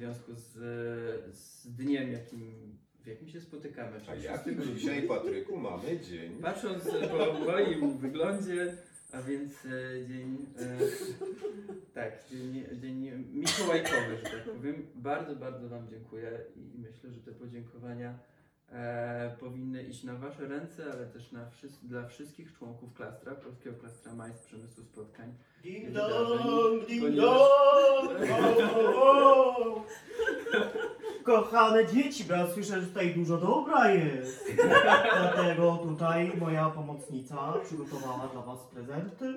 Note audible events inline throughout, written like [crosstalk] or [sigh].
związku z, z dniem, jakim, w jakim się spotykamy. A czyli jak 6 grudnia. dzisiaj, Patryku, mamy dzień? Patrząc po moim wyglądzie, a więc e, dzień, e, tak, dzień, dzień mikołajkowy, że tak powiem. Bardzo, bardzo Wam dziękuję i myślę, że te podziękowania e, powinny iść na Wasze ręce, ale też na wszys- dla wszystkich członków klastra, Polskiego Klastra Majs Przemysłu Spotkań. Ding dong, ding dong! O, o, o. Kochane dzieci, bo ja słyszę, że tutaj dużo dobra jest. Dlatego tutaj moja pomocnica przygotowała dla was prezenty.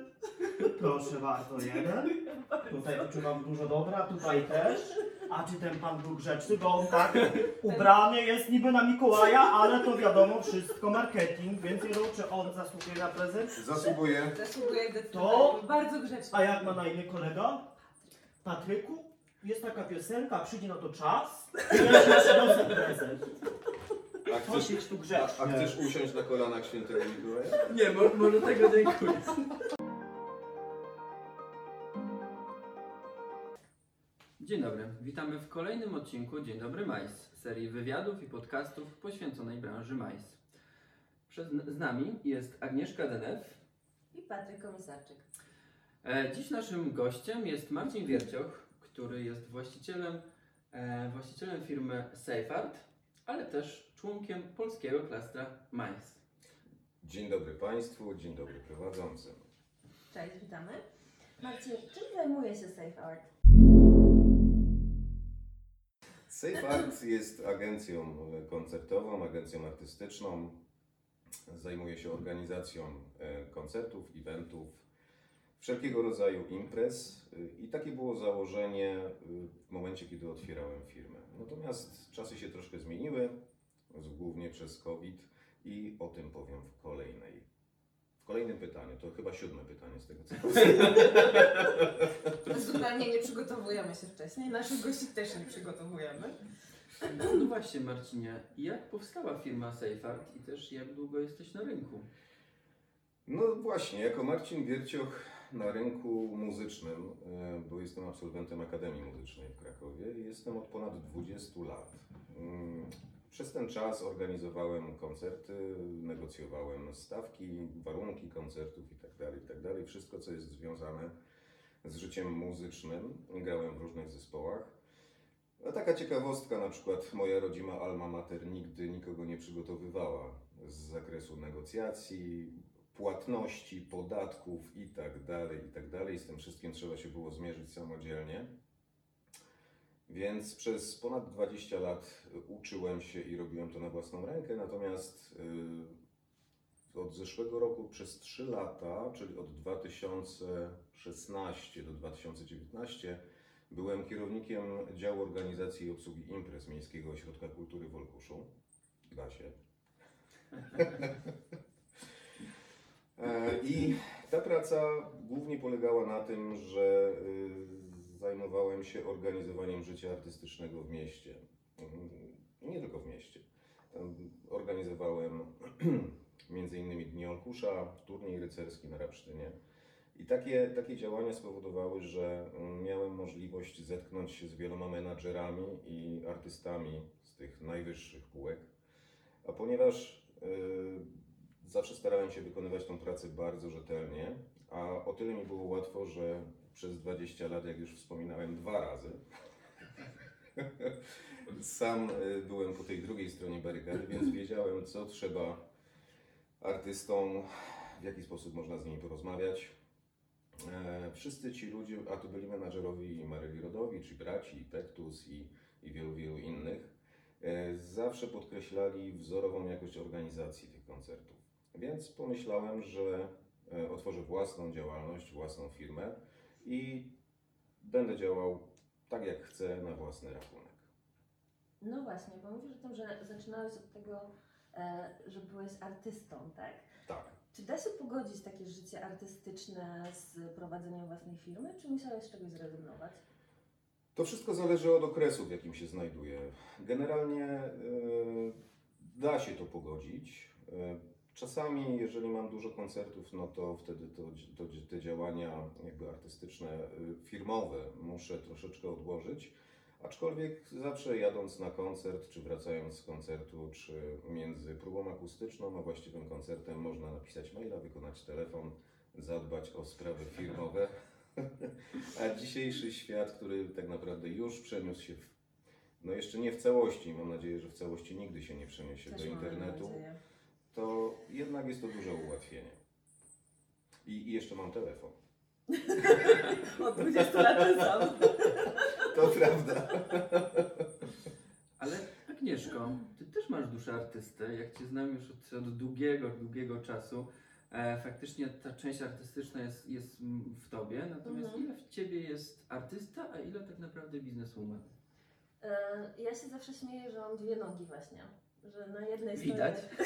Proszę bardzo, jeden. Tutaj wyczuwam dużo dobra, tutaj też. A czy ten pan był grzeczny, bo on tak ubrany jest niby na Mikołaja, ale to wiadomo, wszystko marketing, więc nie wiem, czy on zasługuje na prezent. Zasługuję. Zasługuje To? zdecydowanie. Bardzo grzeczny. A jak ma na imię kolega? Patryku? Jest taka piosenka, przyjdzie na to czas. Ja ci przyniosę prezent. A chcesz, tu a, grzecznie. a chcesz usiąść na kolanach świętego Mikołaja? [laughs] Nie, mo- może tego dziękuję. Dzień dobry, witamy w kolejnym odcinku Dzień Dobry Majs, serii wywiadów i podcastów poświęconej branży majs. Przed, z nami jest Agnieszka Denew. I Patryk Komisarczyk. E, dziś naszym gościem jest Marcin Wiercioch, który jest właścicielem, e, właścicielem firmy SafeArt, ale też członkiem polskiego klastra majs. Dzień dobry Państwu, dzień dobry prowadzącym. Cześć, witamy. Marcin, czym zajmuje się Safe Art? Safe Art jest agencją koncertową, agencją artystyczną. Zajmuje się organizacją e, koncertów, eventów, wszelkiego rodzaju imprez e, i takie było założenie e, w momencie, kiedy otwierałem firmę. Natomiast czasy się troszkę zmieniły, głównie przez COVID i o tym powiem w kolejnej. W kolejnym pytaniu, to chyba siódme pytanie z tego co [laughs] Zupełnie nie przygotowujemy się wcześniej. Naszych gości też nie przygotowujemy. No właśnie Marcinie, jak powstała firma SafeArt i też jak długo jesteś na rynku? No właśnie, jako Marcin Wiercioch na rynku muzycznym, e, bo jestem absolwentem Akademii Muzycznej w Krakowie i jestem od ponad 20 lat. Mm, Przez ten czas organizowałem koncerty, negocjowałem stawki, warunki koncertów itd., itd. Wszystko, co jest związane z życiem muzycznym. Grałem w różnych zespołach. A taka ciekawostka, na przykład moja rodzima alma mater nigdy nikogo nie przygotowywała z zakresu negocjacji, płatności, podatków i tak dalej, i tak dalej. Z tym wszystkim trzeba się było zmierzyć samodzielnie. Więc przez ponad 20 lat uczyłem się i robiłem to na własną rękę, natomiast y, od zeszłego roku przez 3 lata, czyli od 2016 do 2019, byłem kierownikiem działu organizacji i obsługi imprez Miejskiego Ośrodka Kultury w Olkuszu. Da się. E, [laughs] I ta praca głównie polegała na tym, że y, zajmowałem się organizowaniem życia artystycznego w mieście. Mm, Nie tylko w mieście. Organizowałem [clears throat] innymi Dni Olkusza, turniej rycerski na Rapsztynie. I takie, takie działania spowodowały, że mm, miałem możliwość zetknąć się z wieloma menadżerami i artystami z tych najwyższych półek. A ponieważ zawsze starałem się wykonywać tą pracę bardzo rzetelnie, a o tyle mi było łatwo, że przez 20 lat, jak już wspominałem, dwa razy. [laughs] Sam y, byłem po tej drugiej stronie barykady, więc [laughs] wiedziałem, co trzeba artystom, w jaki sposób można z nimi porozmawiać. E, wszyscy ci ludzie, a to byli menadżerowie i Maryli Rodowi, czy braci, i Tektus i, i wielu, wielu innych, e, zawsze podkreślali wzorową jakość organizacji tych koncertów. Więc pomyślałem, że e, otworzę własną działalność, własną firmę i będę działał tak, jak chcę, na własny rachunek. No właśnie, bo mówisz o tym, że zaczynałeś od tego, e, że byłeś artystą, tak? Tak. Czy da się pogodzić takie życie artystyczne z prowadzeniem własnej firmy, czy musiałeś z czegoś zrezygnować? To wszystko zależy od okresu, w jakim się znajduję. Generalnie y, da się to pogodzić. Czasami, jeżeli mam dużo koncertów, no to wtedy to, to, te działania jakby artystyczne, y, firmowe muszę troszeczkę odłożyć, Aczkolwiek zawsze jadąc na koncert, czy wracając z koncertu, czy między próbą akustyczną a właściwym koncertem można napisać maila, wykonać telefon, zadbać o sprawy firmowe. [laughs] A dzisiejszy świat, który tak naprawdę już przeniósł się, w, no jeszcze nie w całości, mam nadzieję, że w całości nigdy się nie przeniesie Też do internetu, nadzieję. To jednak jest to duże ułatwienie. I, i jeszcze mam telefon. Od 20 lat ten sam. To prawda. Ale Agnieszko, ty też masz duszę artystę. Jak cię znam już od, od długiego, długiego czasu, e, faktycznie ta część artystyczna jest, jest w tobie. Natomiast Mhm. ile w ciebie jest artysta, a ile tak naprawdę bizneswoman? E, Ja się zawsze śmieję, że mam dwie nogi właśnie. Że na jednej Widać. [laughs]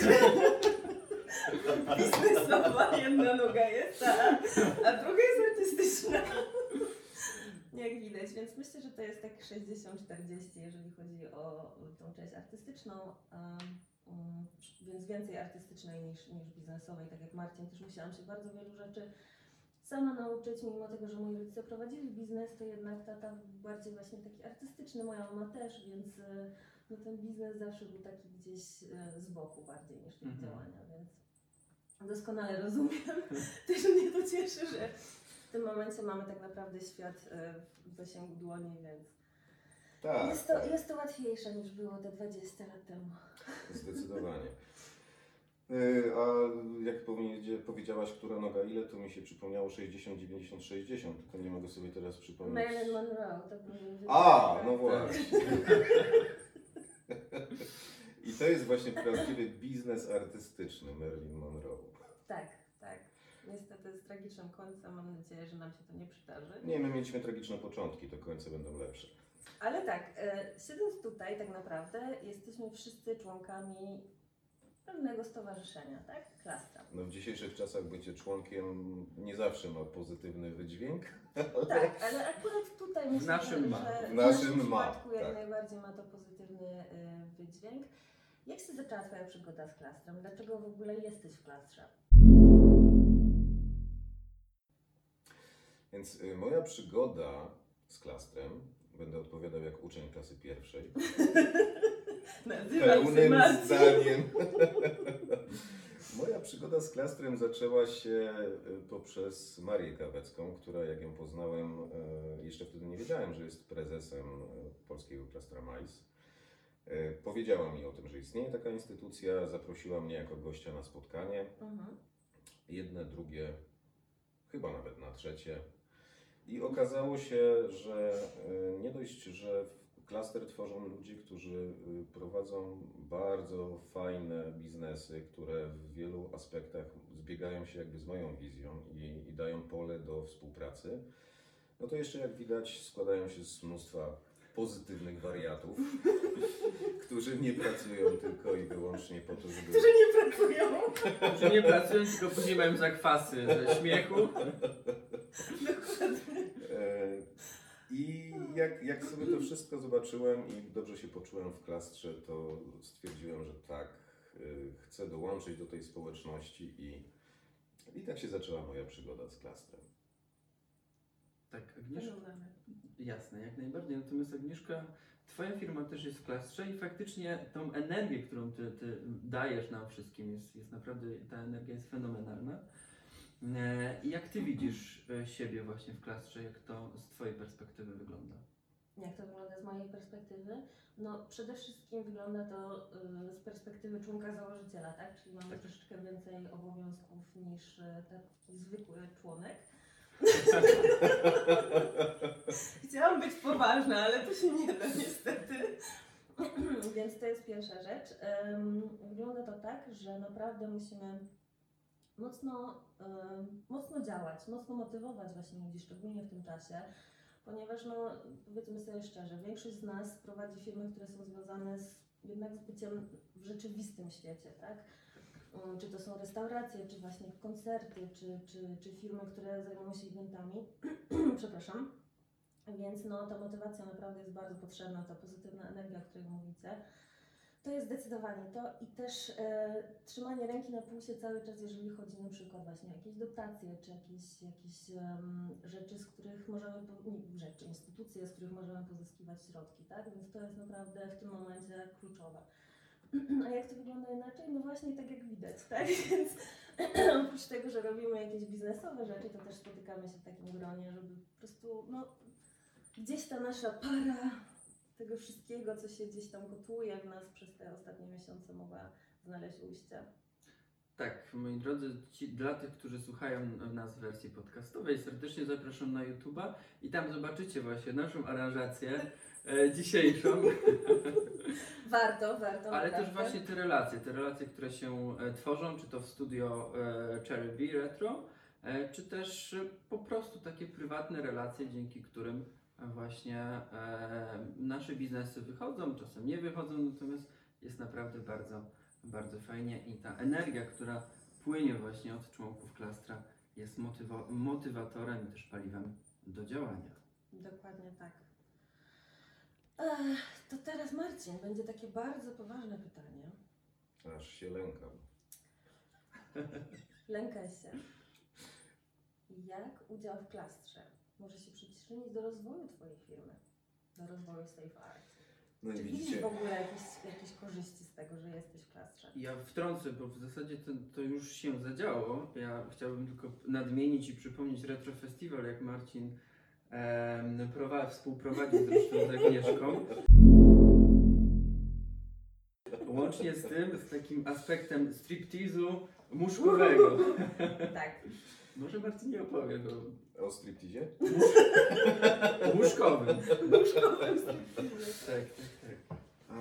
biznesowa jedna noga jest, a, a druga jest artystyczna. [laughs] Jak widać, więc myślę, że to jest tak 60-40, jeżeli chodzi o tą część artystyczną, a, mm, więc więcej artystycznej niż, niż biznesowej. Tak jak Marcin, też musiałam się bardzo wielu rzeczy sama nauczyć, mimo tego, że moi rodzice prowadzili biznes, to jednak tata bardziej właśnie taki artystyczny, moja mama też, więc e, no ten biznes zawsze był taki gdzieś e, z boku bardziej niż tych Mhm. działania, więc doskonale rozumiem. [laughs] Też mnie to cieszy, że w tym momencie mamy tak naprawdę świat e, w zasięgu dłoni, więc Tak, jest, to, tak. jest to łatwiejsze niż było te 20 lat temu. Zdecydowanie. Y, [laughs] A jak powiedziałaś, która noga ile, to mi się przypomniało 60, 90, 60, tylko nie mogę sobie teraz przypomnieć. Marilyn Monroe, to był A, no właśnie. [laughs] I to jest właśnie prawdziwy biznes artystyczny Marilyn Monroe. Tak, tak. Niestety z tragicznym końcem, mam nadzieję, że nam się to nie przydarzy. Nie, my mieliśmy tragiczne początki, to końce będą lepsze. Ale tak, e, siedząc tutaj tak naprawdę jesteśmy wszyscy członkami pewnego stowarzyszenia, tak? Klastra. No w dzisiejszych czasach bycie członkiem nie zawsze ma pozytywny wydźwięk. [laughs] Tak, ale akurat tutaj myślę, naszym że, ma. że W naszym naszym ma, przypadku jak tak. najbardziej ma to pozytywny y, wydźwięk. Jak się zaczęła Twoja przygoda z klastrem? Dlaczego w ogóle jesteś w klastrze? Więc y, moja przygoda z klastrem, będę odpowiadał jak uczeń klasy pierwszej, [laughs] pełnym zdaniem. [laughs] Moja przygoda z klastrem zaczęła się y, poprzez Marię Kawecką, która jak ją poznałem, y, jeszcze wtedy nie wiedziałem, że jest prezesem y, polskiego klastra MAIS. Powiedziała mi o tym, że istnieje taka instytucja, zaprosiła mnie jako gościa na spotkanie. Mhm. jedne, drugie, chyba nawet na trzecie. I okazało się, że nie dość, że klaster tworzą ludzie, którzy y, prowadzą bardzo fajne biznesy, które w wielu aspektach zbiegają się jakby z moją wizją i, i dają pole do współpracy. No to jeszcze jak widać składają się z mnóstwa pozytywnych wariatów, [laughs] którzy nie pracują tylko i wyłącznie po to, żeby... Którzy nie pracują. Że nie pracują, tylko później mają zakwasy ze śmiechu. [laughs] E, I jak, jak sobie to wszystko zobaczyłem i dobrze się poczułem w klastrze, to stwierdziłem, że tak, y, chcę dołączyć do tej społeczności i, i tak się zaczęła moja przygoda z klastrem. Tak, Agnieszka. Jasne, jak najbardziej. Natomiast Agnieszka, Twoja firma też jest w klastrze i faktycznie tą energię, którą ty, ty dajesz nam wszystkim, jest, jest naprawdę, ta energia jest fenomenalna. E, jak Ty widzisz e, siebie właśnie w klastrze, jak to z Twojej perspektywy wygląda? Jak to wygląda z mojej perspektywy? No przede wszystkim wygląda to y, z perspektywy członka założyciela, tak? Czyli mamy Tak. troszeczkę więcej obowiązków niż y, taki zwykły członek. [laughs] Chciałam być poważna, ale to się nie da niestety. [clears throat] Więc to jest pierwsza rzecz. Ym, Wygląda to tak, że naprawdę musimy mocno, mocno działać, mocno motywować właśnie ludzi, szczególnie w tym czasie, ponieważ no, powiedzmy sobie szczerze, większość z nas prowadzi firmy, które są związane z, jednak z byciem w rzeczywistym świecie, tak? Mm, Czy to są restauracje, czy właśnie koncerty, czy, czy, czy firmy, które zajmują się eventami. [clears throat] Przepraszam. Więc no, ta motywacja naprawdę jest bardzo potrzebna, ta pozytywna energia, o której mówicie. To jest zdecydowanie to i też e, trzymanie ręki na pulsie cały czas, jeżeli chodzi na przykład właśnie o jakieś dotacje, czy jakieś, jakieś em, rzeczy, z których możemy, nie, rzeczy, instytucje, z których możemy pozyskiwać środki, tak? Więc to jest naprawdę w tym momencie kluczowe. [clears throat] A jak to wygląda inaczej? No właśnie tak jak widać, tak? [clears throat] Więc [clears throat] oprócz tego, że robimy jakieś biznesowe rzeczy, to też spotykamy się w takim gronie, żeby po prostu, no, gdzieś ta nasza para tego wszystkiego, co się gdzieś tam gotuje w nas przez te ostatnie miesiące, mogła znaleźć ujście. Tak, moi drodzy, ci, dla tych, którzy słuchają nas w wersji podcastowej, serdecznie zapraszam na YouTube'a i tam zobaczycie właśnie naszą aranżację e, dzisiejszą, [laughs] Warto, warto. ale też właśnie te relacje, te relacje, które się e, tworzą, czy to w studio e, Cherry Bee Retro, e, czy też e, po prostu takie prywatne relacje, dzięki którym właśnie e, nasze biznesy wychodzą, czasem nie wychodzą, natomiast jest naprawdę bardzo, bardzo fajnie i ta energia, która płynie właśnie od członków klastra jest motywo- motywatorem i też paliwem do działania. Dokładnie tak. Ech, to teraz Marcin, będzie takie bardzo poważne pytanie. Aż się lękam. [laughs] Lękaj się. Jak udział w klastrze może się przyczynić do rozwoju Twojej firmy? Do rozwoju Safe Art? No i Czy widzisz widzicie, w ogóle jakieś, jakieś korzyści z tego, że jesteś w klastrze? Ja wtrącę, bo w zasadzie to, to już się zadziało. Ja chciałbym tylko nadmienić i przypomnieć Retro Festival, jak Marcin em, prowa- współprowadził zresztą z Agnieszką. Łącznie z tym, z takim aspektem striptizu muszkowego. [laughs] Tak. Może Marcin nie opowie, bo o striptizie? łóżkowym. Tak, tak, tak. Ach,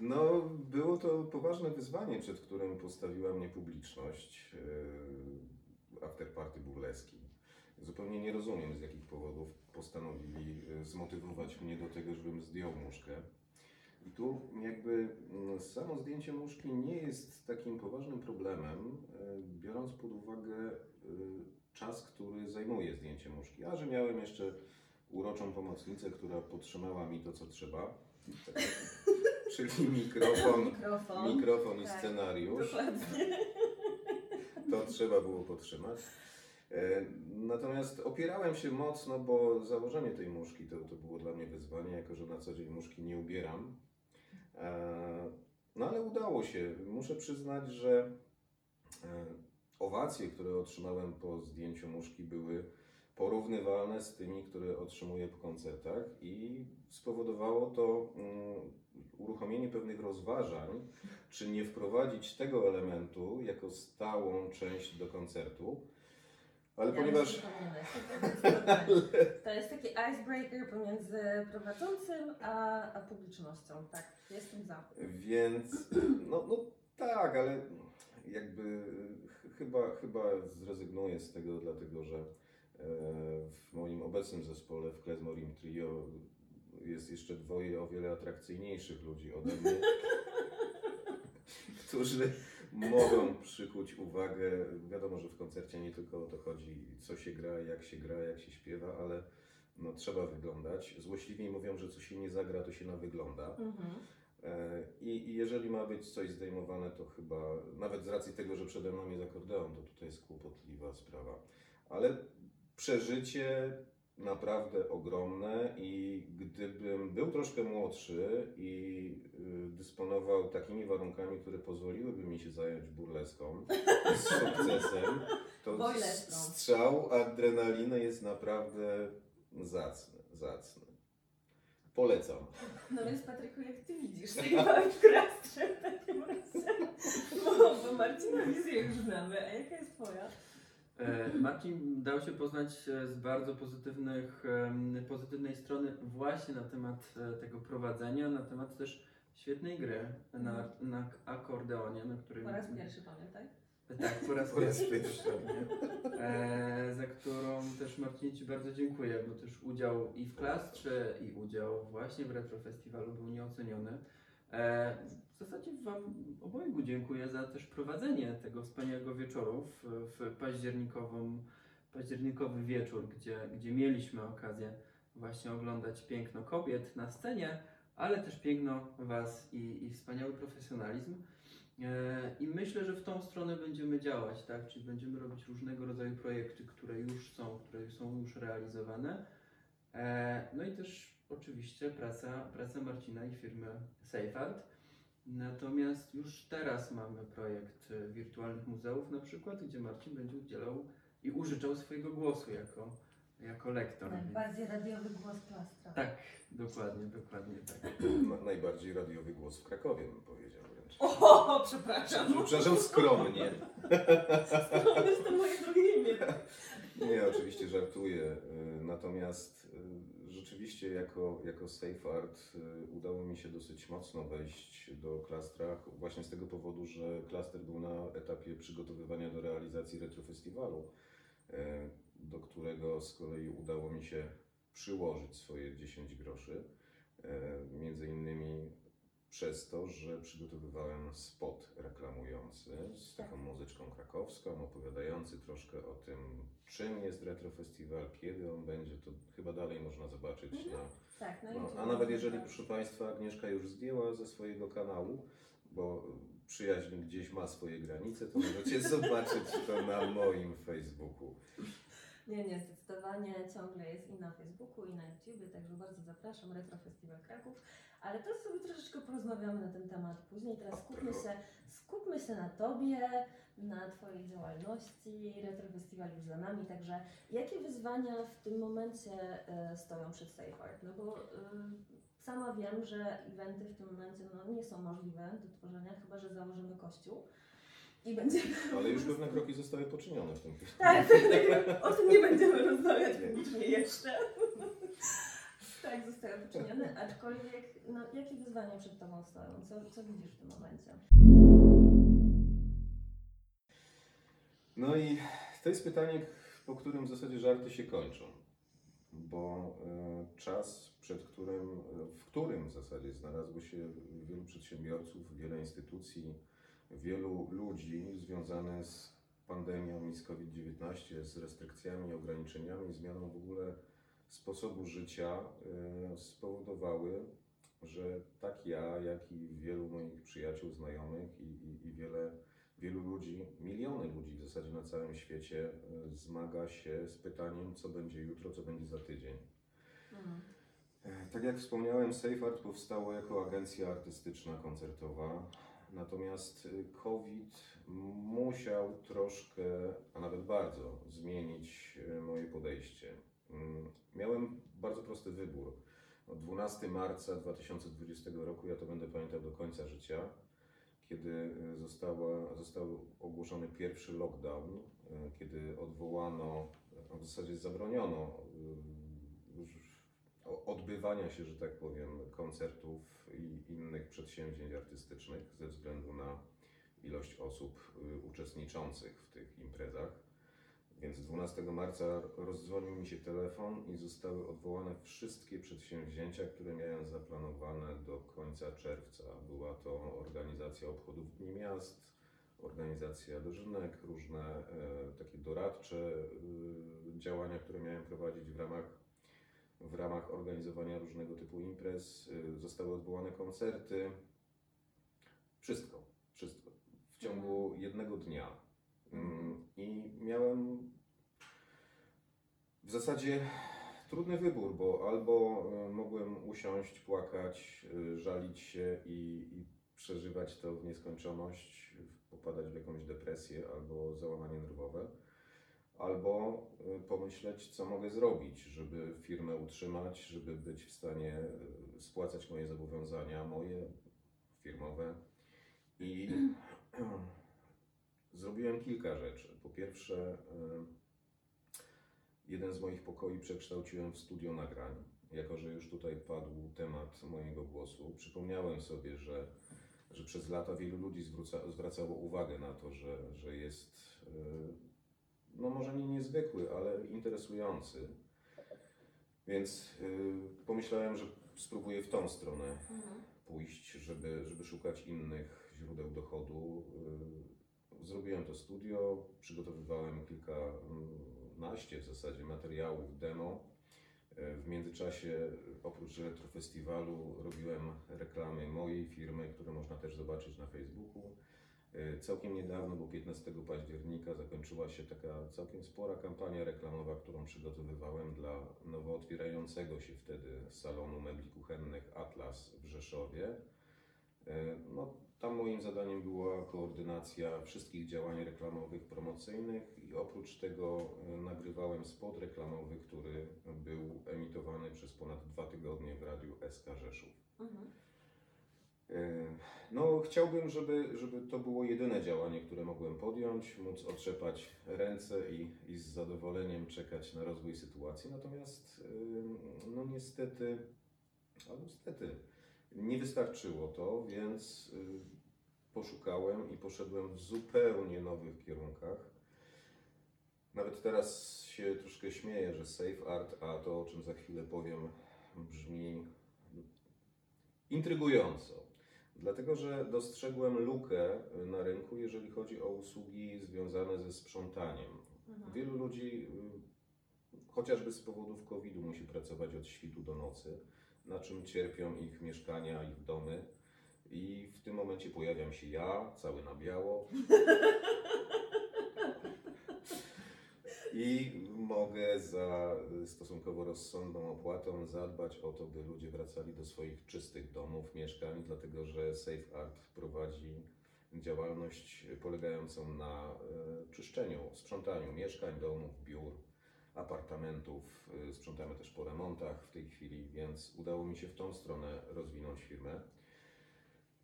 No, było to poważne wyzwanie, przed którym postawiła mnie publiczność yy, afterparty burleski. Zupełnie nie rozumiem, z jakich powodów postanowili yy, zmotywować mnie do tego, żebym zdjął muszkę. I tu jakby mm, samo zdjęcie muszki nie jest takim poważnym problemem, yy, biorąc pod uwagę yy, czas, który zajmuje zdjęcie muszki. A że miałem jeszcze uroczą pomocnicę, która podtrzymała mi to, co trzeba. [laughs] Czyli mikrofon, Mikrofon. mikrofon i Tak, scenariusz. Dokładnie. To trzeba było podtrzymać. E, Natomiast opierałem się mocno, bo założenie tej muszki to, to było dla mnie wyzwanie, jako że na co dzień muszki nie ubieram. E, No ale udało się. Muszę przyznać, że e, owacje, które otrzymałem po zdjęciu muszki były porównywalne z tymi, które otrzymuję po koncertach i spowodowało to mm, uruchomienie pewnych rozważań, czy nie wprowadzić tego elementu jako stałą część do koncertu. Ale Ja ponieważ. [laughs] To jest taki icebreaker pomiędzy prowadzącym a, a publicznością. Tak, jestem za. Więc, no, no tak, ale jakby ch- chyba, chyba zrezygnuję z tego, dlatego że e, w moim obecnym zespole, w Klezmorim Trio, jest jeszcze dwoje o wiele atrakcyjniejszych ludzi ode mnie, [laughs] którzy mogą przykuć uwagę. Wiadomo, że w koncercie nie tylko o to chodzi, co się gra, jak się gra, jak się śpiewa, ale no, trzeba wyglądać. Złośliwi mówią, że co się nie zagra, to się na wygląda. Mhm. E, I, I jeżeli ma być coś zdejmowane, to chyba, nawet z racji tego, że przede mną jest akordeon, to tutaj jest kłopotliwa sprawa. Ale przeżycie naprawdę ogromne i gdybym był troszkę młodszy i y, dysponował takimi warunkami, które pozwoliłyby mi się zająć burleską [laughs] z sukcesem, to strzał adrenaliny jest naprawdę zacny, zacny. Polecam. No więc Patryku, jak ty widzisz tej małej w klastrze w takim razie? Bo, bo Marcina wizję już znamy, a jaka jest twoja? E, Marcin dał się poznać e, z bardzo pozytywnych, pozytywnej strony właśnie na temat e, tego prowadzenia, na temat też świetnej gry na, na akordeonie, na którym... Po raz pierwszy pamiętaj. Tak, po raz [laughs] pierwszy. E, za którą też Marcinie Ci bardzo dziękuję, bo też udział i w klastrze, i udział właśnie w Retro Festiwalu był nieoceniony. E, w zasadzie Wam obojgu dziękuję za też prowadzenie tego wspaniałego wieczoru w, w październikową, październikowy wieczór, gdzie, gdzie mieliśmy okazję właśnie oglądać piękno kobiet na scenie, ale też piękno Was i, i wspaniały profesjonalizm. E, I myślę, że w tą stronę będziemy działać, tak? Czyli będziemy robić różnego rodzaju projekty, które już są, które są już realizowane. E, No i też oczywiście praca, praca Marcina i firmy SafeArt. Natomiast już teraz mamy projekt e, wirtualnych muzeów na przykład, gdzie Marcin będzie udzielał i użyczał swojego głosu jako, jako lektor. więc- Najbardziej radiowy głos klastra. Tak, dokładnie, dokładnie tak. Na, najbardziej radiowy głos w Krakowie, bym powiedział wręcz. O, przepraszam. Przepraszam, skromnie. To jest to moje drugie imię. Nie, oczywiście żartuję. Y, Natomiast y, rzeczywiście jako, jako Safe Art y, udało mi się dosyć mocno wejść do klastra właśnie z tego powodu, że klaster był na etapie przygotowywania do realizacji retrofestiwalu, y, do którego z kolei udało mi się przyłożyć swoje 10 groszy. y, Między innymi przez to, że przygotowywałem spot reklamujący z taką muzyczką krakowską, opowiadający troszkę o tym, czym jest Retrofestiwal, kiedy on będzie, to chyba dalej można zobaczyć. Mhm. Na, Tak, no, no, a nawet jeżeli, proszę Państwa, Agnieszka już zdjęła ze swojego kanału, bo przyjaźń gdzieś ma swoje granice, to możecie [laughs] zobaczyć to na moim Facebooku. Nie, nie, zdecydowanie ciągle jest i na Facebooku, i na YouTubie, także bardzo zapraszam, Retro Festiwal Kraków. Ale to sobie troszeczkę porozmawiamy na ten temat później. Teraz skupmy się, skupmy się na Tobie, na Twojej działalności. Retro Festiwal już za nami, także jakie wyzwania w tym momencie e, stoją przed Safe Art? No bo e, sama wiem, że eventy w tym momencie no, nie są możliwe do tworzenia, chyba że założymy kościół. I będziemy Ale już pewne kroki zostały poczynione w tym tak, tak, o tym nie będziemy rozmawiać publicznie jeszcze. Tak, zostały poczynione, aczkolwiek no, jakie wyzwania przed Tobą stoją? Co, co widzisz w tym momencie? No i to jest pytanie, po którym w zasadzie żarty się kończą. Bo e, czas, przed którym, w którym w zasadzie znalazło się wielu przedsiębiorców, wiele instytucji, wielu ludzi związanych z pandemią i z COVID-19, z restrykcjami, ograniczeniami, zmianą w ogóle sposobu życia, e, spowodowały, że tak ja, jak i wielu moich przyjaciół, znajomych i, i, i wiele wielu ludzi, miliony ludzi w zasadzie na całym świecie e, zmaga się z pytaniem, co będzie jutro, co będzie za tydzień. Mhm. E, Tak jak wspomniałem, Safe Art powstało jako agencja artystyczna, koncertowa. Natomiast COVID musiał troszkę, a nawet bardzo, zmienić moje podejście. Mm, Miałem bardzo prosty wybór. Od 12 marca 2020 roku, ja to będę pamiętał do końca życia, kiedy y, została, został ogłoszony pierwszy lockdown, y, kiedy odwołano, a w zasadzie zabroniono odbywania się, że tak powiem, koncertów i innych przedsięwzięć artystycznych ze względu na ilość osób uczestniczących w tych imprezach. Więc 12 marca rozdzwonił mi się telefon i zostały odwołane wszystkie przedsięwzięcia, które miałem zaplanowane do końca czerwca. Była to organizacja obchodów Dni Miast, organizacja dożynek, różne e, takie doradcze e, działania, które miałem prowadzić w ramach w ramach organizowania różnego typu imprez. y, Zostały odwołane koncerty. Wszystko, wszystko. W ciągu jednego dnia. Mm, I miałem w zasadzie trudny wybór, bo albo y, mogłem usiąść, płakać, y, żalić się i, i przeżywać to w nieskończoność, popadać w jakąś depresję albo załamanie nerwowe albo y, pomyśleć, co mogę zrobić, żeby firmę utrzymać, żeby być w stanie spłacać moje zobowiązania, moje firmowe. I [clears throat] zrobiłem kilka rzeczy. Po pierwsze, y, jeden z moich pokoi przekształciłem w studio nagrań. Jako, że już tutaj padł temat mojego głosu, przypomniałem sobie, że, że przez lata wielu ludzi zwróca, zwracało uwagę na to, że, że jest y, no może nie niezwykły, ale interesujący. Więc y, pomyślałem, że spróbuję w tą stronę Mhm. pójść, żeby, żeby szukać innych źródeł dochodu. Zrobiłem to studio, przygotowywałem kilkanaście w zasadzie materiałów demo. W międzyczasie, oprócz Retrofestiwalu, robiłem reklamy mojej firmy, które można też zobaczyć na Facebooku. Całkiem niedawno, bo 15 października, zakończyła się taka całkiem spora kampania reklamowa, którą przygotowywałem dla nowo otwierającego się wtedy salonu mebli kuchennych Atlas w Rzeszowie. E, No, tam moim zadaniem była koordynacja wszystkich działań reklamowych, promocyjnych i oprócz tego e, nagrywałem spot reklamowy, który był emitowany przez ponad dwa tygodnie w radiu SK Rzeszów. Mhm. E, No, chciałbym, żeby, żeby to było jedyne działanie, które mogłem podjąć, móc otrzepać ręce i, i z zadowoleniem czekać na rozwój sytuacji. Natomiast, no niestety, a niestety, nie wystarczyło to, więc e, poszukałem i poszedłem w zupełnie nowych kierunkach. Nawet teraz się troszkę śmieję, że safe art, a to o czym za chwilę powiem, brzmi intrygująco. Dlatego, że dostrzegłem lukę na rynku, jeżeli chodzi o usługi związane ze sprzątaniem. Mhm. Wielu ludzi, y, chociażby z powodów COVID-u, musi pracować od świtu do nocy, na czym cierpią ich mieszkania, ich domy. I w tym momencie pojawiam się ja, cały na biało. I mogę za stosunkowo rozsądną opłatą zadbać o to, by ludzie wracali do swoich czystych domów, mieszkań, dlatego że Safe Art prowadzi działalność polegającą na e, czyszczeniu, sprzątaniu mieszkań, domów, biur, apartamentów. E, Sprzątamy też po remontach w tej chwili, więc udało mi się w tą stronę rozwinąć firmę.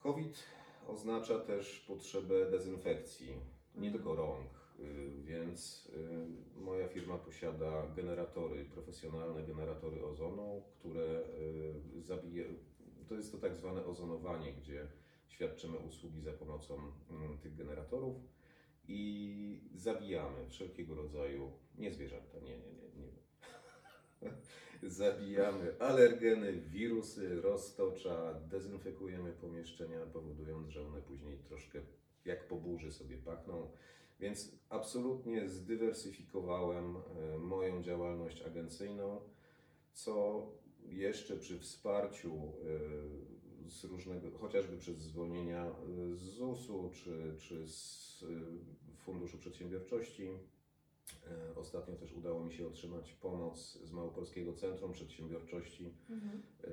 COVID oznacza też potrzebę dezynfekcji, nie tylko rąk, y, więc y, moja firma posiada generatory, profesjonalne generatory ozonu, które y, zabije, to jest to tak zwane ozonowanie, gdzie świadczymy usługi za pomocą mm, tych generatorów i zabijamy wszelkiego rodzaju, nie zwierzęta, nie, nie, nie, nie. [laughs] Zabijamy alergeny, wirusy, roztocza, dezynfekujemy pomieszczenia, powodując, że one później troszkę jak po burzy sobie pachną. Więc absolutnie zdywersyfikowałem e, moją działalność agencyjną, co jeszcze przy wsparciu e, z różnego, chociażby przez zwolnienia e, z ZUS-u czy, czy z Funduszu Przedsiębiorczości, Ostatnio też udało mi się otrzymać pomoc z Małopolskiego Centrum Przedsiębiorczości. Mhm. E,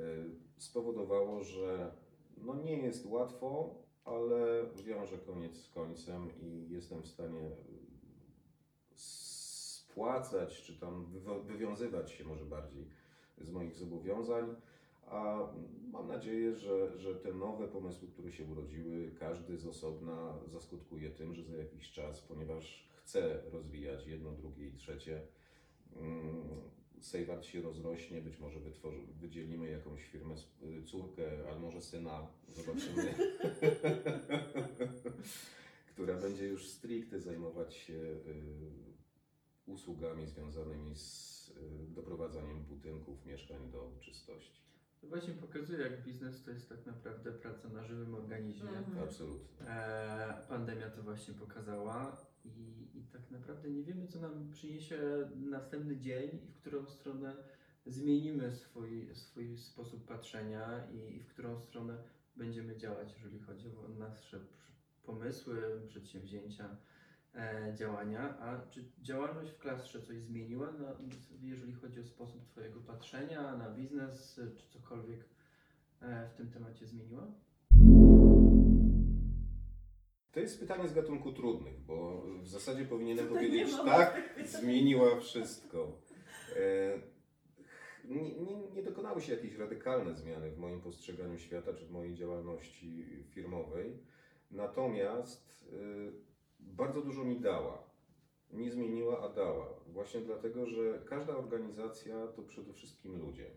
Spowodowało, że no nie jest łatwo, ale wiąże koniec z końcem i jestem w stanie e, spłacać, czy tam wywiązywać się może bardziej z moich zobowiązań. A mam nadzieję, że, że te nowe pomysły, które się urodziły, każdy z osobna zaskutkuje tym, że za jakiś czas, ponieważ chcę rozwijać jedno, drugie i trzecie, mm, Sejwart się rozrośnie, być może wytworzy, wydzielimy jakąś firmę, y, córkę, albo może syna, zobaczymy, [laughs] która będzie już stricte zajmować się y, usługami związanymi z y, doprowadzaniem budynków, mieszkań do czystości. To właśnie pokazuje, jak biznes to jest tak naprawdę praca na żywym organizmie. Mhm. Absolutnie. E, pandemia to właśnie pokazała i, i tak naprawdę nie wiemy, co nam przyniesie następny dzień i w którą stronę zmienimy swój, swój sposób patrzenia i, i w którą stronę będziemy działać, jeżeli chodzi o nasze pomysły, przedsięwzięcia, e, działania. A czy działalność w klastrze coś zmieniła, jeżeli chodzi o sposób Twojego patrzenia na biznes, czy cokolwiek e, w tym temacie zmieniła? To jest pytanie z gatunku trudnych, bo w zasadzie powinienem Tutaj powiedzieć nie tak, zmieniła wszystko. E, nie, nie, nie dokonały się jakieś radykalne zmiany w moim postrzeganiu świata czy w mojej działalności firmowej, natomiast e, bardzo dużo mi dała. Nie zmieniła, a dała. Właśnie dlatego, że każda organizacja to przede wszystkim ludzie.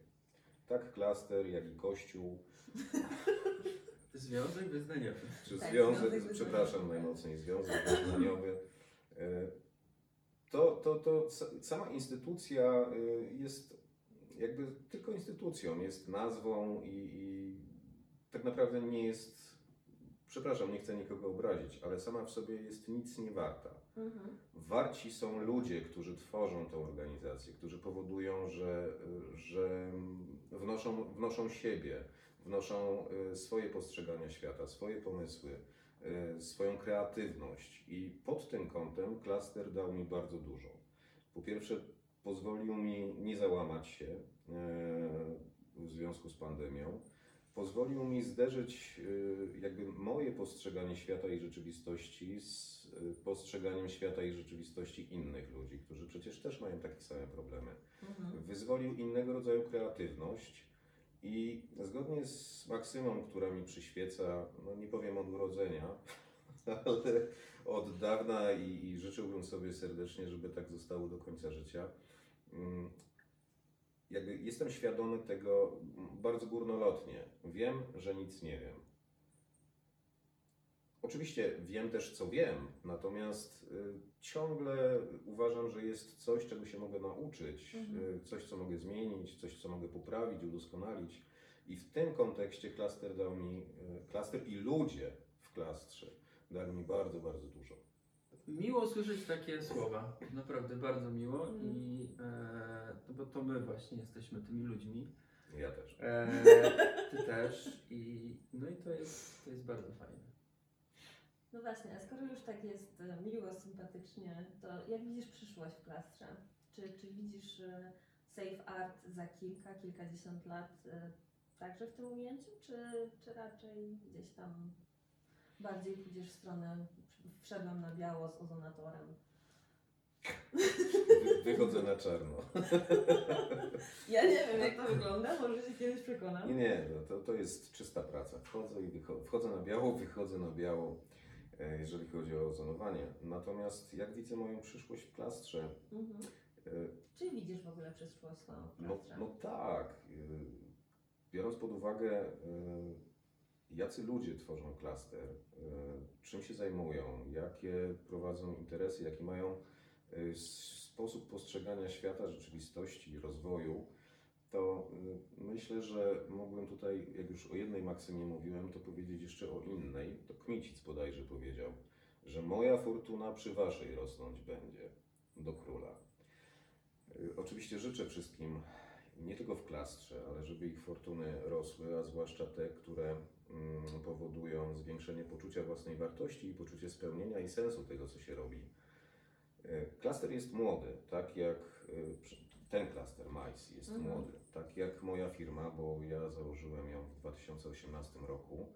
Tak klaster, jak i kościół, [laughs] Związek wyznaniowy. czy Tak, związek, związek przepraszam najmocniej, związek wyznaniowy. E, To, to, to sa- sama instytucja e, jest jakby tylko instytucją, jest nazwą i, i tak naprawdę nie jest przepraszam, nie chcę nikogo obrazić, ale sama w sobie jest nic nie warta. Mhm. Warci są ludzie, którzy tworzą tę organizację, którzy powodują, że, że wnoszą, wnoszą siebie, wnoszą y, swoje postrzegania świata, swoje pomysły, y, swoją kreatywność. I pod tym kątem klaster dał mi bardzo dużo. Po pierwsze, pozwolił mi nie załamać się y, w związku z pandemią. Pozwolił mi zderzyć jakby moje postrzeganie świata i rzeczywistości z postrzeganiem świata i rzeczywistości innych ludzi, którzy przecież też mają takie same problemy. Mhm. Wyzwolił innego rodzaju kreatywność i zgodnie z maksymą, która mi przyświeca, no nie powiem od urodzenia, [laughs] ale od dawna i, i życzyłbym sobie serdecznie, żeby tak zostało do końca życia. mm, Jakby jestem świadomy tego bardzo górnolotnie. Wiem, że nic nie wiem. Oczywiście wiem też, co wiem, natomiast y, ciągle uważam, że jest coś, czego się mogę nauczyć, Mhm. y, coś, co mogę zmienić, coś, co mogę poprawić, udoskonalić. I w tym kontekście klaster dał mi, y, klaster i ludzie w klastrze dali mi bardzo, bardzo dużo. Miło słyszeć takie słowa, naprawdę bardzo miło Mhm. i e, no bo to my właśnie jesteśmy tymi ludźmi. Ja też. E, ty też i no i to jest, to jest bardzo fajne. No właśnie, a skoro już tak jest e, miło, sympatycznie, to jak widzisz przyszłość w klastrze? Czy, czy widzisz e, Safe Art za kilka, kilkadziesiąt lat e, także w tym ujęciu, czy, czy raczej gdzieś tam bardziej pójdziesz w stronę wszedłem na biało z ozonatorem? Wy, wychodzę na czarno. [laughs] Ja nie wiem jak to wygląda, może się kiedyś przekonam. Nie, nie, no to, to jest czysta praca. Wchodzę i wychodzę. Wchodzę na biało, wychodzę na biało, jeżeli chodzi o ozonowanie. Natomiast jak widzę moją przyszłość w klastrze, Mhm. e, Czy widzisz w ogóle przyszłość swoją w No, no tak. y, Biorąc pod uwagę, jacy ludzie tworzą klaster, czym się zajmują, jakie prowadzą interesy, jaki mają sposób postrzegania świata, rzeczywistości, rozwoju, to y, myślę, że mógłbym tutaj, jak już o jednej maksymie mówiłem, to powiedzieć jeszcze o innej. To Kmicic bodajże powiedział, że moja fortuna przy waszej rosnąć będzie do króla. Y, Oczywiście życzę wszystkim, nie tylko w klastrze, ale żeby ich fortuny rosły, a zwłaszcza te, które mm, powodują zwiększenie poczucia własnej wartości i poczucie spełnienia i sensu tego, co się robi. Y, Klaster jest młody, tak jak ten klaster MICE jest Mhm. młody, tak jak moja firma, bo ja założyłem ją w 2018 roku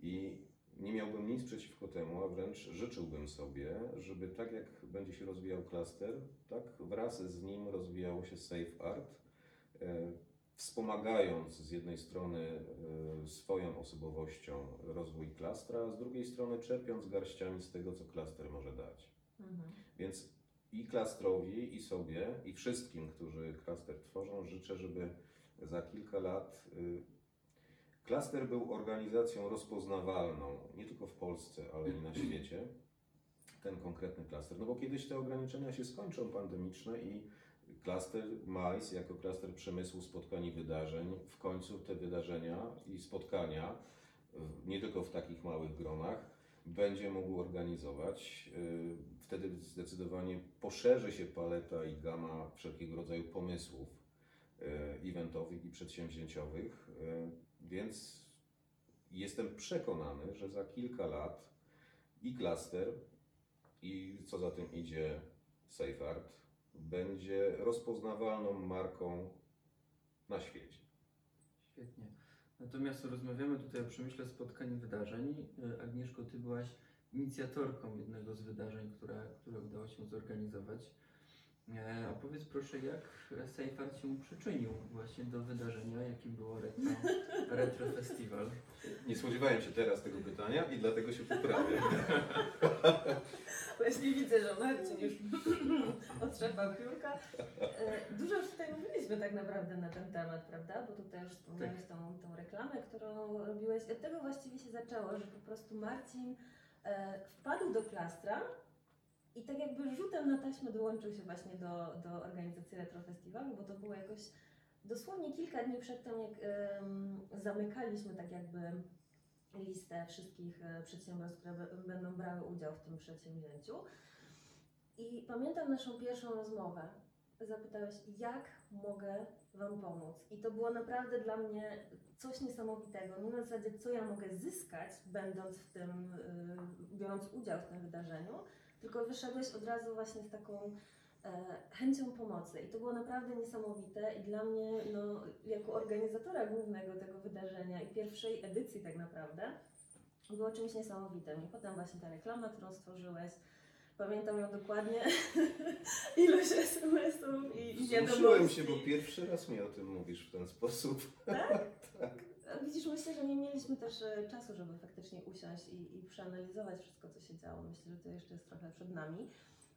i nie miałbym nic przeciwko temu, a wręcz życzyłbym sobie, żeby tak jak będzie się rozwijał klaster, tak wraz z nim rozwijało się Safe Art, e, wspomagając z jednej strony e, swoją osobowością rozwój klastra, a z drugiej strony czerpiąc garściami z tego, co klaster może dać. Mhm. Więc i klastrowi, i sobie, i wszystkim, którzy klaster tworzą, życzę, żeby za kilka lat y, klaster był organizacją rozpoznawalną, nie tylko w Polsce, ale i na świecie. Ten konkretny klaster. No bo kiedyś te ograniczenia się skończą pandemiczne i klaster MAIS jako klaster przemysłu spotkań i wydarzeń, w końcu te wydarzenia i spotkania, nie tylko w takich małych gronach, będzie mógł organizować. Yy, Wtedy zdecydowanie poszerzy się paleta i gama wszelkiego rodzaju pomysłów yy, eventowych i przedsięwzięciowych, yy, więc jestem przekonany, że za kilka lat i klaster, i co za tym idzie SafeArt, będzie rozpoznawalną marką na świecie. Świetnie. Natomiast rozmawiamy tutaj o przemyśle spotkań i wydarzeń. Y, Agnieszko, ty byłaś inicjatorką jednego z wydarzeń, które, które udało się zorganizować. E, opowiedz proszę, jak Sejfart się przyczynił właśnie do wydarzenia, jakim było Retro, [laughs] Retro Festival. Nie spodziewałem się teraz tego pytania i dlatego się poprawię. [laughs] Właśnie widzę, że Marcin już [laughs] otrzepał piórka. E, Dużo już tutaj mówiliśmy tak naprawdę na ten temat, prawda? Bo tutaj już wspomniałeś tą, tą reklamę, którą robiłeś. Od tego właściwie się zaczęło, że po prostu Marcin e, wpadł do klastra i tak jakby rzutem na taśmę dołączył się właśnie do, do organizacji Retro Festiwalu, bo to było jakoś dosłownie kilka dni przed tym, jak zamykaliśmy tak jakby listę wszystkich e, przedsiębiorstw, które będą brały udział w tym przedsięwzięciu. I pamiętam naszą pierwszą rozmowę. Zapytałeś, jak mogę Wam pomóc? I to było naprawdę dla mnie coś niesamowitego. Nie na zasadzie, co ja mogę zyskać, będąc w tym, y, biorąc udział w tym wydarzeniu, tylko wyszedłeś od razu właśnie z taką e, chęcią pomocy. I to było naprawdę niesamowite. I dla mnie, no, jako organizatora głównego tego wydarzenia i pierwszej edycji tak naprawdę, było czymś niesamowitym. I potem właśnie ta reklama, którą stworzyłeś, pamiętam ją dokładnie, [laughs] ilość SMS-ów i, wiadomości. Wzruszyłem się, bo pierwszy raz mi o tym mówisz w ten sposób. Tak? [laughs] Tak. Widzisz, myślę, że nie mieliśmy też e, czasu, żeby faktycznie usiąść i, i przeanalizować wszystko, co się działo. Myślę, że to jeszcze jest trochę przed nami.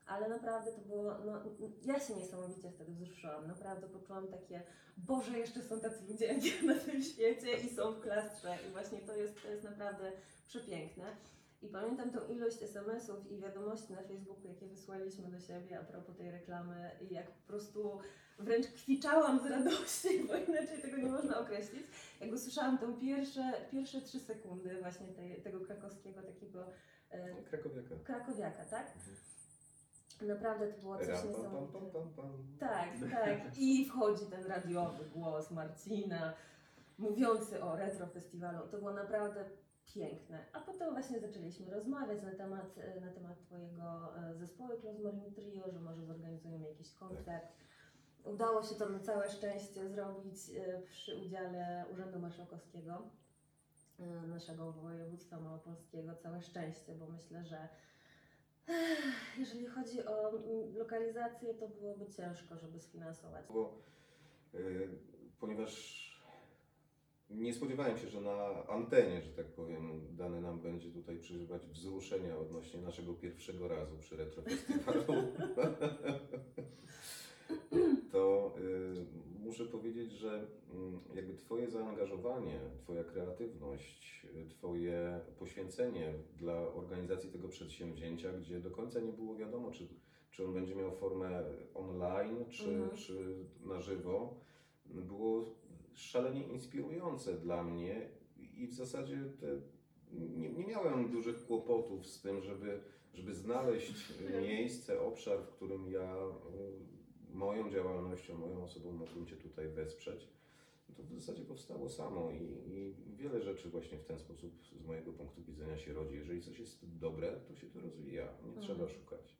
Ale naprawdę to było, no, ja się niesamowicie wtedy wzruszyłam. Naprawdę poczułam takie, Boże, jeszcze są tacy ludzie na tym świecie i są w klastrze. I właśnie to jest, to jest naprawdę przepiękne. I pamiętam tą ilość SMS-ów i wiadomości na Facebooku, jakie wysłaliśmy do siebie a propos tej reklamy i jak po prostu wręcz kwiczałam z radości, bo inaczej tego nie można określić. Jak usłyszałam tą pierwsze, pierwsze trzy sekundy właśnie tej, tego krakowskiego takiego e, Krakowiaka. krakowiaka, tak? Naprawdę to było coś Ram, pam, pam, niesamowitego. pam, pam, pam. Tak, [laughs] tak. I wchodzi ten radiowy głos Marcina, mówiący o retro festiwalu. To było naprawdę piękne. A potem właśnie zaczęliśmy rozmawiać na temat, e, na temat Twojego e, zespołu Rozmarin Trio, że może zorganizujemy jakiś koncert. Udało się to na całe szczęście zrobić e, przy udziale Urzędu Marszałkowskiego naszego województwa małopolskiego. Całe szczęście, bo myślę, że Jeżeli chodzi o lokalizację, to byłoby ciężko, żeby sfinansować. Bo, y, ponieważ nie spodziewałem się, że na antenie, że tak powiem, dane nam będzie tutaj przeżywać wzruszenia odnośnie naszego pierwszego razu przy Retro Festiwalu. [laughs] to y, muszę powiedzieć, że mm, jakby Twoje zaangażowanie, Twoja kreatywność, y, Twoje poświęcenie dla organizacji tego przedsięwzięcia, gdzie do końca nie było wiadomo, czy, czy on będzie miał formę online, czy, Mhm. czy na żywo, było szalenie inspirujące dla mnie i w zasadzie te, nie, nie miałem dużych kłopotów z tym, żeby, żeby znaleźć [laughs] miejsce, obszar, w którym ja y, moją działalnością, moją osobą mogłem Cię tutaj wesprzeć. To w zasadzie powstało samo i, i wiele rzeczy właśnie w ten sposób z mojego punktu widzenia się rodzi. Jeżeli coś jest dobre, to się to rozwija, nie Mhm. trzeba szukać.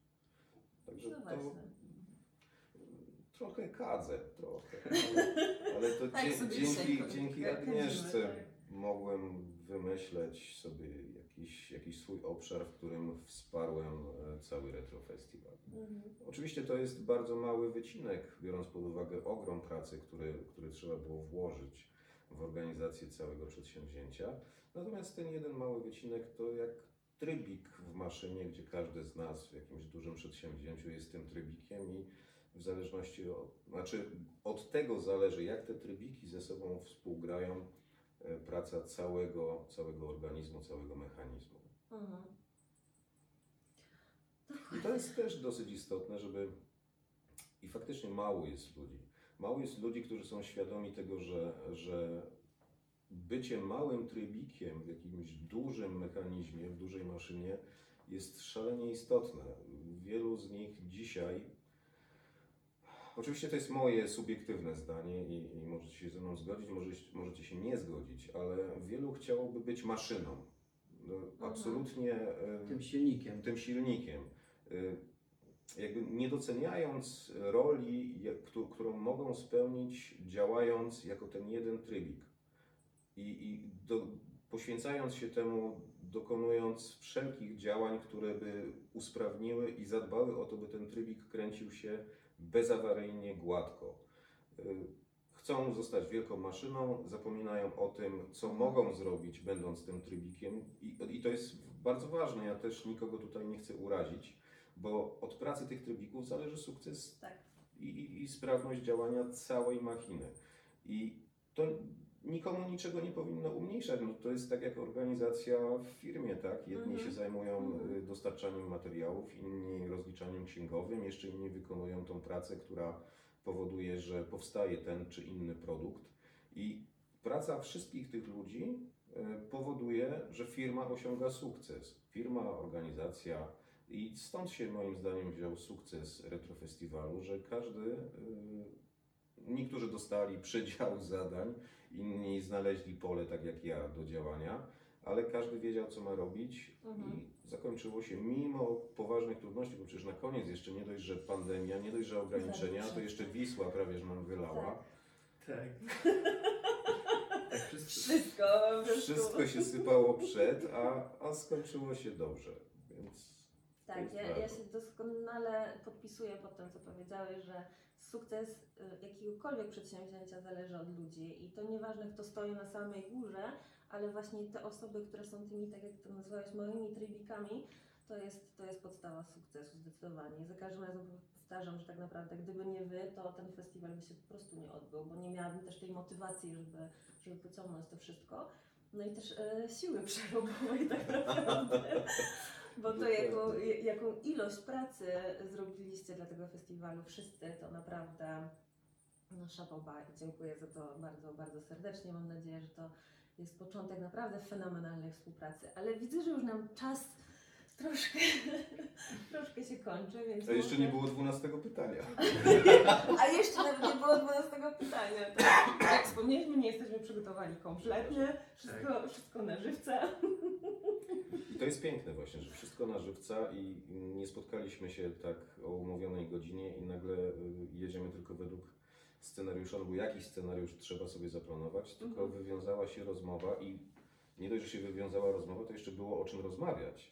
Także No to. Trochę kadzę, trochę, ale, [laughs] ale to Tak dzie- sobie dzięki, dzisiaj dzięki kadzimy, Agnieszce tak. mogłem wymyśleć sobie jakiś, jakiś swój obszar, w którym wsparłem e, cały Retro Festiwal. Mhm. Oczywiście to jest bardzo mały wycinek, biorąc pod uwagę ogrom pracy, który, który trzeba było włożyć w organizację całego przedsięwzięcia. Natomiast ten jeden mały wycinek to jak trybik w maszynie, gdzie każdy z nas w jakimś dużym przedsięwzięciu jest tym trybikiem i w zależności od, znaczy od tego zależy, jak te trybiki ze sobą współgrają, e, praca całego, całego organizmu, całego mechanizmu. Mhm. I to jest też dosyć istotne, żeby. I faktycznie mało jest ludzi. Mało jest ludzi, którzy są świadomi tego, że, że bycie małym trybikiem w jakimś dużym mechanizmie, w dużej maszynie jest szalenie istotne. Wielu z nich dzisiaj. Oczywiście to jest moje subiektywne zdanie i, i możecie się ze mną zgodzić, możecie, możecie się nie zgodzić, ale wielu chciałoby być maszyną. No, absolutnie. Tym silnikiem. tym silnikiem. Y, Jakby nie doceniając roli, którą mogą spełnić działając jako ten jeden trybik. I, i do, poświęcając się temu, dokonując wszelkich działań, które by usprawniły i zadbały o to, by ten trybik kręcił się bezawaryjnie, gładko. Y, Chcą zostać wielką maszyną, zapominają o tym, co mogą zrobić, będąc tym trybikiem, i, i to jest bardzo ważne. Ja też nikogo tutaj nie chcę urazić, bo od pracy tych trybików zależy sukces Tak. i, i, i sprawność działania całej machiny. I to nikomu niczego nie powinno umniejszać. No, to jest tak jak organizacja w firmie, tak? Jedni Mhm. się zajmują Mhm. y, dostarczaniem materiałów, inni rozliczaniem księgowym, jeszcze inni wykonują tą pracę, która powoduje, że powstaje ten czy inny produkt. I praca wszystkich tych ludzi y, powoduje, firma osiąga sukces. Firma, organizacja i stąd się moim zdaniem wziął sukces Retrofestiwalu, że każdy, y, niektórzy dostali przedział zadań, inni znaleźli pole tak jak ja do działania, ale każdy wiedział co ma robić Mhm. i zakończyło się mimo poważnych trudności, bo przecież na koniec jeszcze nie dość, że pandemia, nie dość, że ograniczenia, to jeszcze Wisła prawie że nam wylała. Tak. Tak, wszyscy. [laughs] Wszystko, prostu. Wszystko się sypało przed, a, a skończyło się dobrze. Więc Tak, ja, ja się doskonale podpisuję pod tym, co powiedziałeś, że sukces y, jakiegokolwiek przedsięwzięcia zależy od ludzi i to nieważne, kto stoi na samej górze, ale właśnie te osoby, które są tymi, tak jak to nazwałeś, małymi trybikami, to jest, to jest podstawa sukcesu zdecydowanie. Za każdym razem powtarzam, że tak naprawdę gdyby nie wy, to ten festiwal by się po prostu nie odbył, bo nie miałabym też tej motywacji, żeby, żeby pociągnąć to wszystko. No i też e, siły [laughs] przerobowej tak naprawdę. Bo to jaką, jaką ilość pracy zrobiliście dla tego festiwalu wszyscy, to naprawdę no szaboba i dziękuję za to bardzo, bardzo serdecznie. Mam nadzieję, że to jest początek naprawdę fenomenalnej współpracy. Ale widzę, że już nam czas troszkę, [laughs] troszkę się kończy, więc A jeszcze może- nie było dwunastego pytania. a jeszcze nawet nie było 12 pytania. Tak, jak wspomnieliśmy, nie jesteśmy przygotowani kompletnie. Wszystko, wszystko na żywca. [laughs] I to jest piękne właśnie, że wszystko na żywca i nie spotkaliśmy się tak o umówionej godzinie i nagle y, jedziemy tylko według scenariusza, no bo jakiś scenariusz trzeba sobie zaplanować, tylko Mhm. wywiązała się rozmowa i nie dość, że się wywiązała rozmowa, to jeszcze było o czym rozmawiać.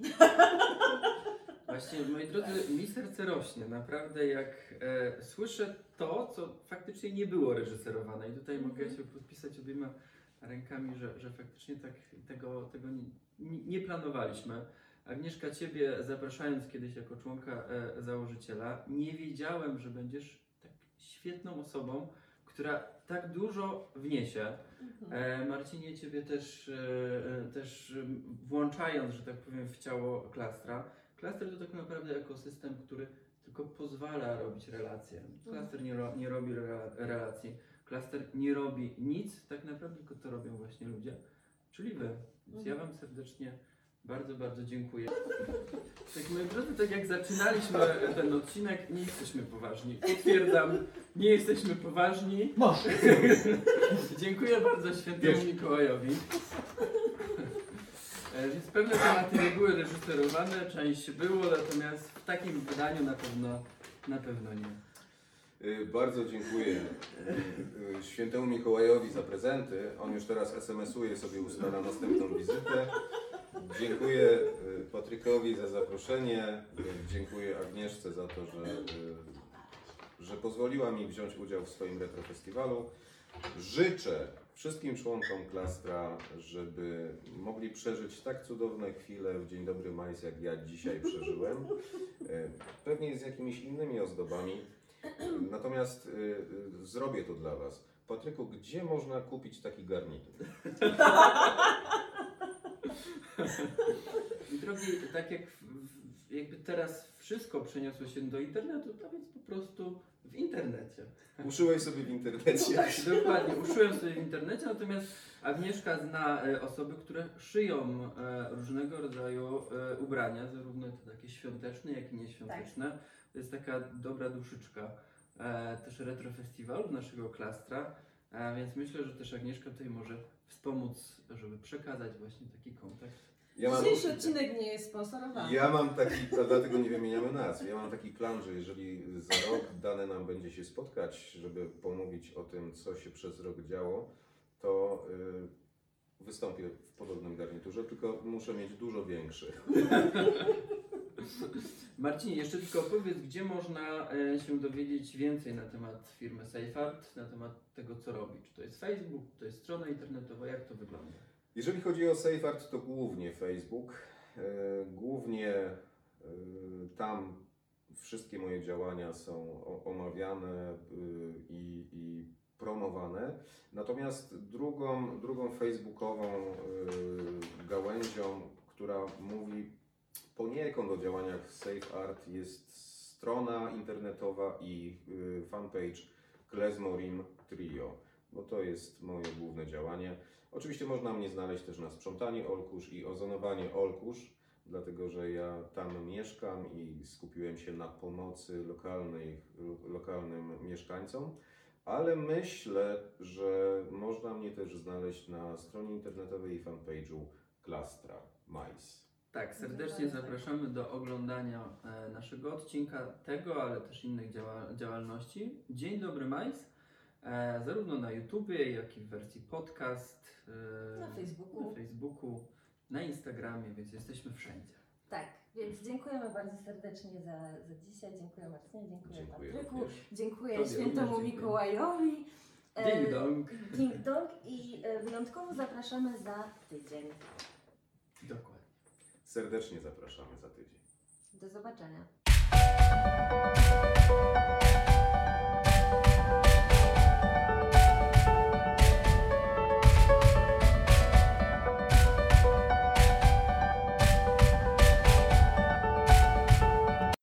[laughs] Właśnie, moi drodzy, mi serce rośnie. Naprawdę, jak e, słyszę to, co faktycznie nie było reżyserowane. I tutaj Mhm. mogę się podpisać obiema rękami, że, że faktycznie tak, tego, tego nie, nie, planowaliśmy. Agnieszka, Ciebie zapraszając kiedyś jako członka e, założyciela, nie wiedziałem, że będziesz tak świetną osobą, która tak dużo wniesie. E, Marcinie, Ciebie też, e, e, też włączając, że tak powiem, w ciało klastra. Klaster to tak naprawdę ekosystem, który tylko pozwala robić relacje. Klaster nie, ro, nie robi rela, relacji. Klaster nie robi nic, tak naprawdę tylko to robią właśnie ludzie, czyli Wy. Więc ja Wam serdecznie bardzo, bardzo dziękuję. Tak, moi drodzy, tak jak zaczynaliśmy ten odcinek, nie jesteśmy poważni. Potwierdzam, nie jesteśmy poważni. Masz! [laughs] Dziękuję bardzo świętemu. Mikołajowi. E, Więc pewne tematy nie były reżyserowane, część było, natomiast w takim wydaniu na pewno, na pewno nie. Y, Bardzo dziękuję y, y, świętemu Mikołajowi za prezenty. On już teraz SMS-uje sobie, ustala następną wizytę. Dziękuję Patrykowi za zaproszenie. Dziękuję Agnieszce za to, że, że pozwoliła mi wziąć udział w swoim retrofestiwalu. Życzę wszystkim członkom Klastra, żeby mogli przeżyć tak cudowne chwile w Dzień Dobry Majs, jak ja dzisiaj przeżyłem. Pewnie z jakimiś innymi ozdobami. [clears throat] Natomiast y, y, zrobię to dla Was. Patryku, gdzie można kupić taki garnitur? I [laughs] drogi, tak jak w, w, jakby teraz wszystko przeniosło się do internetu, to więc po prostu w internecie. Uszyłeś sobie w internecie. Tak, dokładnie. Uszyłem sobie w internecie, natomiast Agnieszka zna e, osoby, które szyją e, różnego rodzaju e, ubrania, zarówno te takie świąteczne, jak i nieświąteczne. To jest taka dobra duszyczka e, też retrofestiwalu naszego klastra, e, więc myślę, że też Agnieszka tutaj może wspomóc, żeby przekazać właśnie taki kontakt. Ja mam, Dzisiejszy odcinek nie jest sponsorowany. ja mam taki, a dlatego nie wymieniamy nazw, ja mam taki plan, że jeżeli za rok dane nam będzie się spotkać, żeby pomówić o tym, co się przez rok działo, to y, wystąpię w podobnym garniturze, tylko muszę mieć dużo większy. [laughs] [laughs] Marcin, jeszcze tylko powiedz, gdzie można e, się dowiedzieć więcej na temat firmy SafeArt, na temat tego, co robi. Czy to jest Facebook, czy to jest strona internetowa, jak to wygląda? Jeżeli chodzi o SafeArt, to głównie Facebook. E, Głównie e, tam wszystkie moje działania są omawiane i, i promowane. Natomiast drugą, drugą facebookową gałęzią, która mówi poniekąd o działaniach SafeArt jest strona internetowa i y, fanpage Klezmorim Trio. bo to jest moje główne działanie. Oczywiście można mnie znaleźć też na sprzątanie Olkusz i ozonowanie Olkusz, dlatego że ja tam mieszkam i skupiłem się na pomocy lokalnej, lokalnym mieszkańcom. Ale myślę, że można mnie też znaleźć na stronie internetowej i fanpage'u Klastra Mais. Tak, serdecznie zapraszamy do oglądania e, naszego odcinka, tego, ale też innych działa działalności. Dzień dobry Majs, e, zarówno na YouTubie, jak i w wersji podcast, e, Na Facebooku. na Facebooku, na Instagramie, więc jesteśmy wszędzie. Tak, więc dziękujemy bardzo serdecznie za, za dzisiaj. Dziękuję Marcinie, dziękuję, Dziękuję Patryku, również. dziękuję Tobie świętemu. Mikołajowi. Ding dong. Ding dong i wyjątkowo zapraszamy za tydzień. Dokładnie. Serdecznie zapraszamy za tydzień. Do zobaczenia.